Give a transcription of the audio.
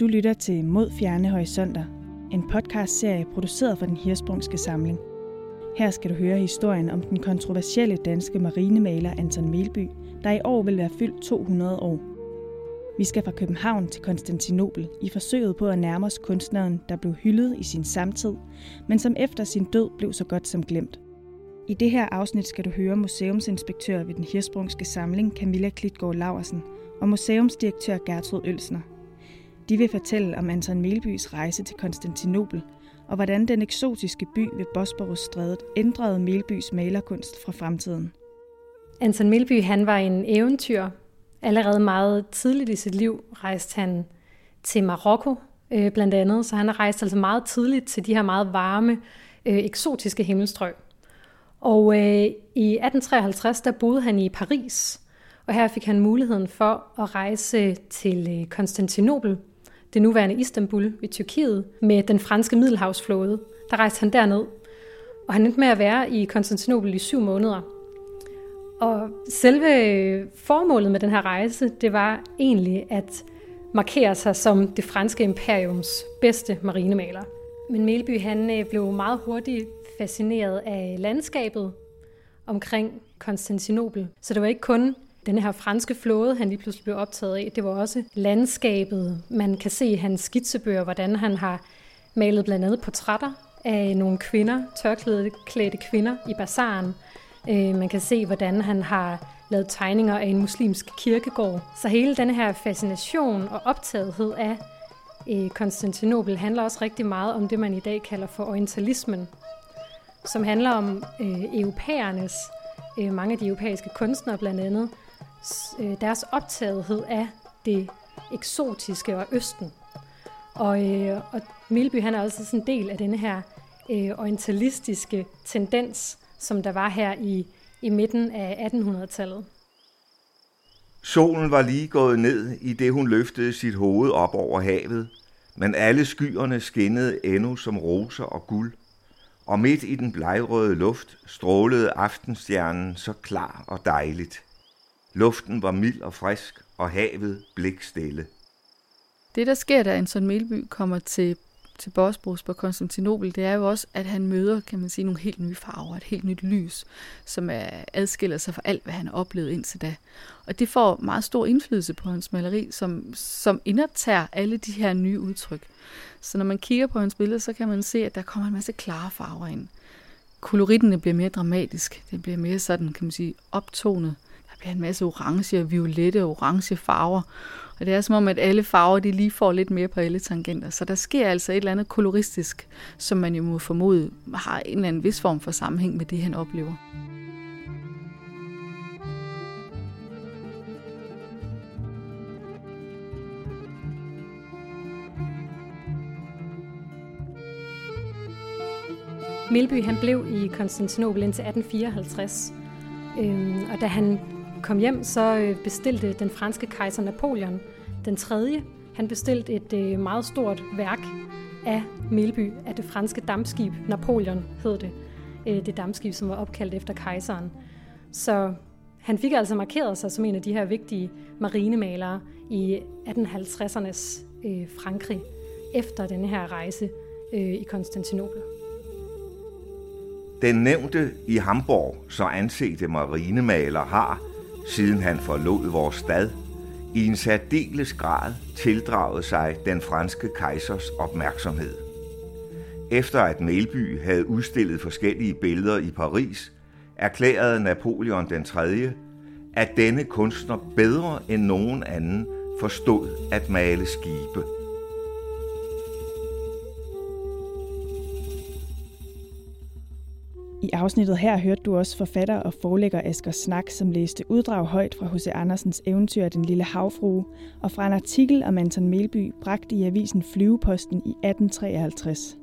Du lytter til Mod Fjerne Horisonter, en podcastserie produceret for den Hirsprungske Samling. Her skal du høre historien om den kontroversielle danske marinemaler Anton Melby, der i år vil være fyldt 200 år. Vi skal fra København til Konstantinopel i forsøget på at nærme os kunstneren, der blev hyldet i sin samtid, men som efter sin død blev så godt som glemt. I det her afsnit skal du høre museumsinspektør ved den Hirsprungske Samling Camilla Klitgaard Laversen og museumsdirektør Gertrud Ølsner. De vil fortælle om Anton Melbys rejse til Konstantinopel, og hvordan den eksotiske by ved Bosporusstrædet ændrede Melbys malerkunst fra fremtiden. Anton Melby han var en eventyr. Allerede meget tidligt i sit liv rejste han til Marokko øh, blandt andet, så han har rejst altså meget tidligt til de her meget varme, øh, eksotiske himmelstrøg. Og øh, i 1853 der boede han i Paris, og her fik han muligheden for at rejse til øh, Konstantinopel, det nuværende Istanbul i Tyrkiet, med den franske middelhavsflåde. Der rejste han derned, og han endte med at være i Konstantinopel i syv måneder. Og selve formålet med den her rejse, det var egentlig at markere sig som det franske imperiums bedste marinemaler. Men Melby han øh, blev meget hurtigt fascineret af landskabet omkring Konstantinopel. Så det var ikke kun den her franske flåde, han lige pludselig blev optaget af. Det var også landskabet. Man kan se i hans skitsebøger, hvordan han har malet blandt andet portrætter af nogle kvinder, tørklædte kvinder i bazaren. Øh, man kan se, hvordan han har lavet tegninger af en muslimsk kirkegård. Så hele den her fascination og optagethed af øh, Konstantinopel handler også rigtig meget om det, man i dag kalder for orientalismen, som handler om øh, europæernes, øh, mange af de europæiske kunstnere blandt andet, øh, deres optagethed af det eksotiske og østen. Og, øh, og Milby han er også sådan en del af denne her øh, orientalistiske tendens, som der var her i, i midten af 1800-tallet. Solen var lige gået ned, i det hun løftede sit hoved op over havet, men alle skyerne skinnede endnu som roser og guld, og midt i den blegrøde luft strålede aftenstjernen så klar og dejligt. Luften var mild og frisk, og havet blikstille. Det, der sker, da Anton Melby kommer til, til Bosporus på Konstantinopel, det er jo også, at han møder, kan man sige, nogle helt nye farver, et helt nyt lys, som er, adskiller sig fra alt, hvad han har oplevet indtil da. Og det får meget stor indflydelse på hans maleri, som, som indoptager alle de her nye udtryk. Så når man kigger på hans billeder, så kan man se, at der kommer en masse klare farver ind. Koloritten bliver mere dramatisk. Det bliver mere sådan, kan man sige, optonet bliver en masse orange og violette og orange farver. Og det er som om, at alle farver de lige får lidt mere på alle tangenter. Så der sker altså et eller andet koloristisk, som man jo må formode har en eller anden vis form for sammenhæng med det, han oplever. Milby han blev i Konstantinopel indtil 1854, øhm, og da han kom hjem, så øh, bestilte den franske kejser Napoleon den tredje. Han bestilte et øh, meget stort værk af Melby, af det franske dampskib Napoleon hed det. Øh, det dampskib, som var opkaldt efter kejseren. Så han fik altså markeret sig som en af de her vigtige marinemalere i 1850'ernes Frankrig efter denne her rejse i Konstantinopel. Den nævnte i Hamburg, så ansete marinemaler, har siden han forlod vores stad, i en særdeles grad tildraget sig den franske kejsers opmærksomhed. Efter at Melby havde udstillet forskellige billeder i Paris, erklærede Napoleon den 3., at denne kunstner bedre end nogen anden forstod at male skibe. I afsnittet her hørte du også forfatter og forlægger Asger Snak, som læste uddrag højt fra H.C. Andersens eventyr Den Lille Havfrue, og fra en artikel om Anton Melby bragt i avisen Flyveposten i 1853.